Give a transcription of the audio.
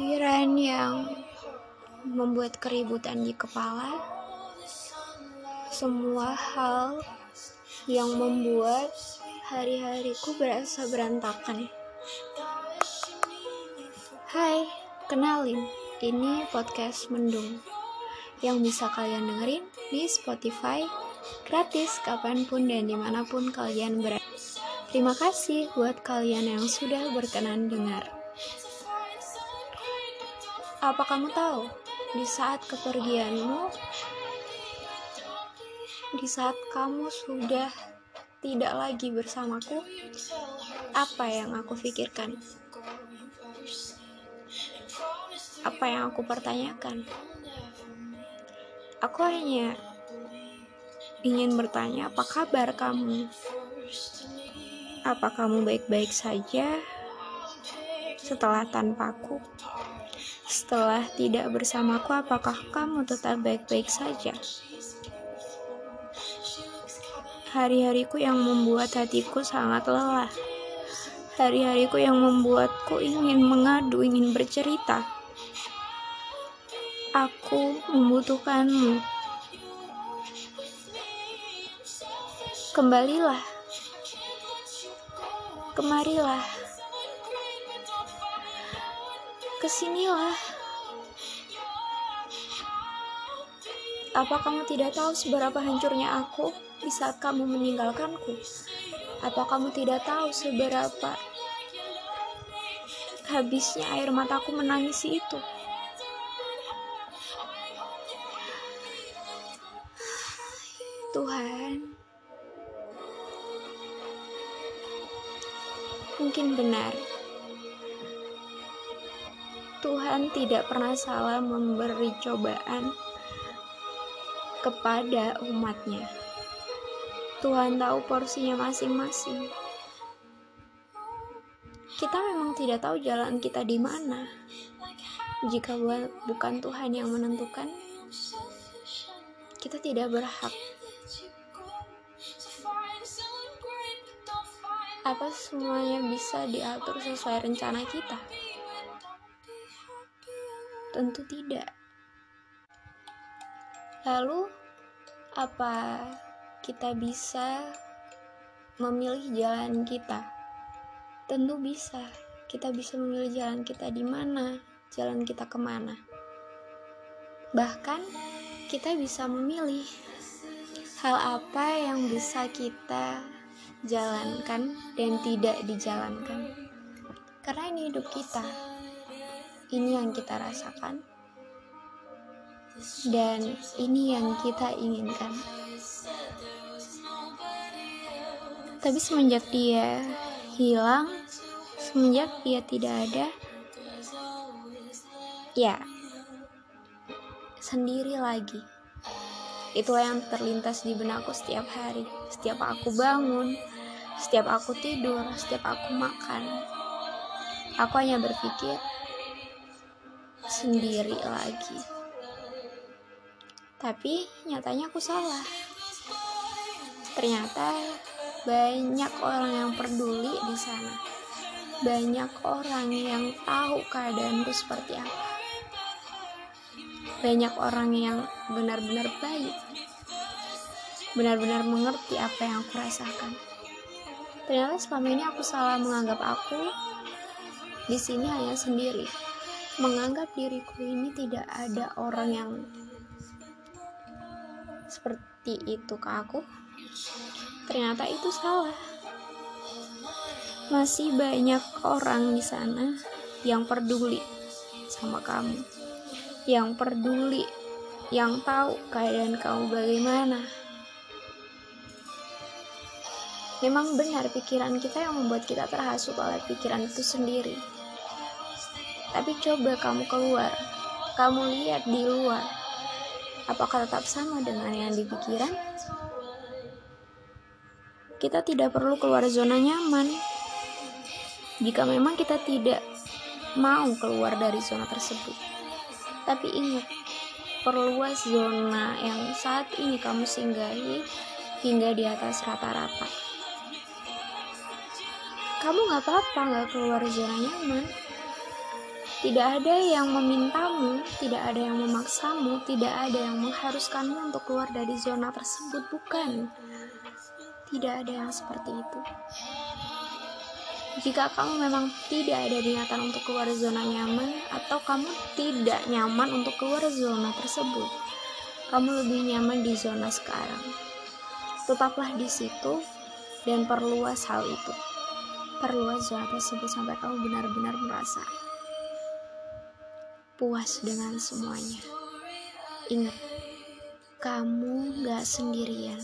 pikiran yang membuat keributan di kepala, semua hal yang membuat hari-hariku berasa berantakan. Hai, kenalin, ini podcast Mendung yang bisa kalian dengerin di Spotify gratis kapan pun dan di mana pun kalian berada. Terima kasih buat kalian yang sudah berkenan dengar. Apa kamu tahu, di saat kepergianmu, di saat kamu sudah tidak lagi bersamaku, apa yang aku pikirkan? Apa yang aku pertanyakan? Aku hanya ingin bertanya, apa kabar kamu? Apa kamu baik-baik saja setelah tanpaku? Setelah tidak bersamaku, apakah kamu tetap baik-baik saja? Hari-hariku yang membuat hatiku sangat lelah. Hari-hariku yang membuatku ingin mengadu, ingin bercerita. Aku membutuhkanmu. Kembalilah. Kemarilah ke sinilah. Apa kamu tidak tahu seberapa hancurnya aku di saat kamu meninggalkanku? Apa kamu tidak tahu seberapa habisnya air mataku menangisi itu? Tuhan, mungkin benar Tuhan tidak pernah salah memberi cobaan kepada umatnya. Tuhan tahu porsinya masing-masing. Kita memang tidak tahu jalan kita di mana. Jika bukan Tuhan yang menentukan, kita tidak berhak. Apa semuanya bisa diatur sesuai rencana kita? Tentu tidak. Lalu, apa kita bisa memilih jalan kita? Tentu bisa. Kita bisa memilih jalan kita di mana, jalan kita ke mana. Bahkan, kita bisa memilih hal apa yang bisa kita jalankan dan tidak dijalankan. Karena ini hidup kita ini yang kita rasakan. Dan ini yang kita inginkan. Tapi semenjak dia hilang semenjak dia tidak ada ya sendiri lagi. Itulah yang terlintas di benakku setiap hari. Setiap aku bangun setiap aku tidur setiap aku makan. Aku hanya berpikir sendiri lagi. Tapi nyatanya aku salah. Ternyata banyak orang yang peduli di sana. Banyak orang yang tahu keadaanku seperti apa. Banyak orang yang benar-benar baik. Benar-benar mengerti apa yang aku rasakan. Ternyata selama ini aku salah menganggap aku di sini hanya sendiri menganggap diriku ini tidak ada orang yang seperti itu ke aku. Ternyata itu salah. Masih banyak orang di sana yang peduli sama kamu yang peduli yang tahu keadaan kamu bagaimana. Memang benar pikiran kita yang membuat kita terhasut oleh pikiran itu sendiri tapi coba kamu keluar, kamu lihat di luar. Apakah tetap sama dengan yang di pikiran? Kita tidak perlu keluar zona nyaman. Jika memang kita tidak mau keluar dari zona tersebut. Tapi ingat, perluas zona yang saat ini kamu singgahi hingga di atas rata-rata. Kamu gak apa-apa gak keluar zona nyaman Tidak ada yang memintamu, tidak ada yang memaksamu, tidak ada yang mengharuskanmu untuk keluar dari zona tersebut, bukan? Tidak ada yang seperti itu. Jika kamu memang tidak ada niatan untuk keluar zona nyaman, atau kamu tidak nyaman untuk keluar zona tersebut, kamu lebih nyaman di zona sekarang. Tetaplah di situ dan perluas hal itu. Perluas zona tersebut sampai kamu benar-benar merasa puas dengan semuanya. Ingat, kamu gak sendirian.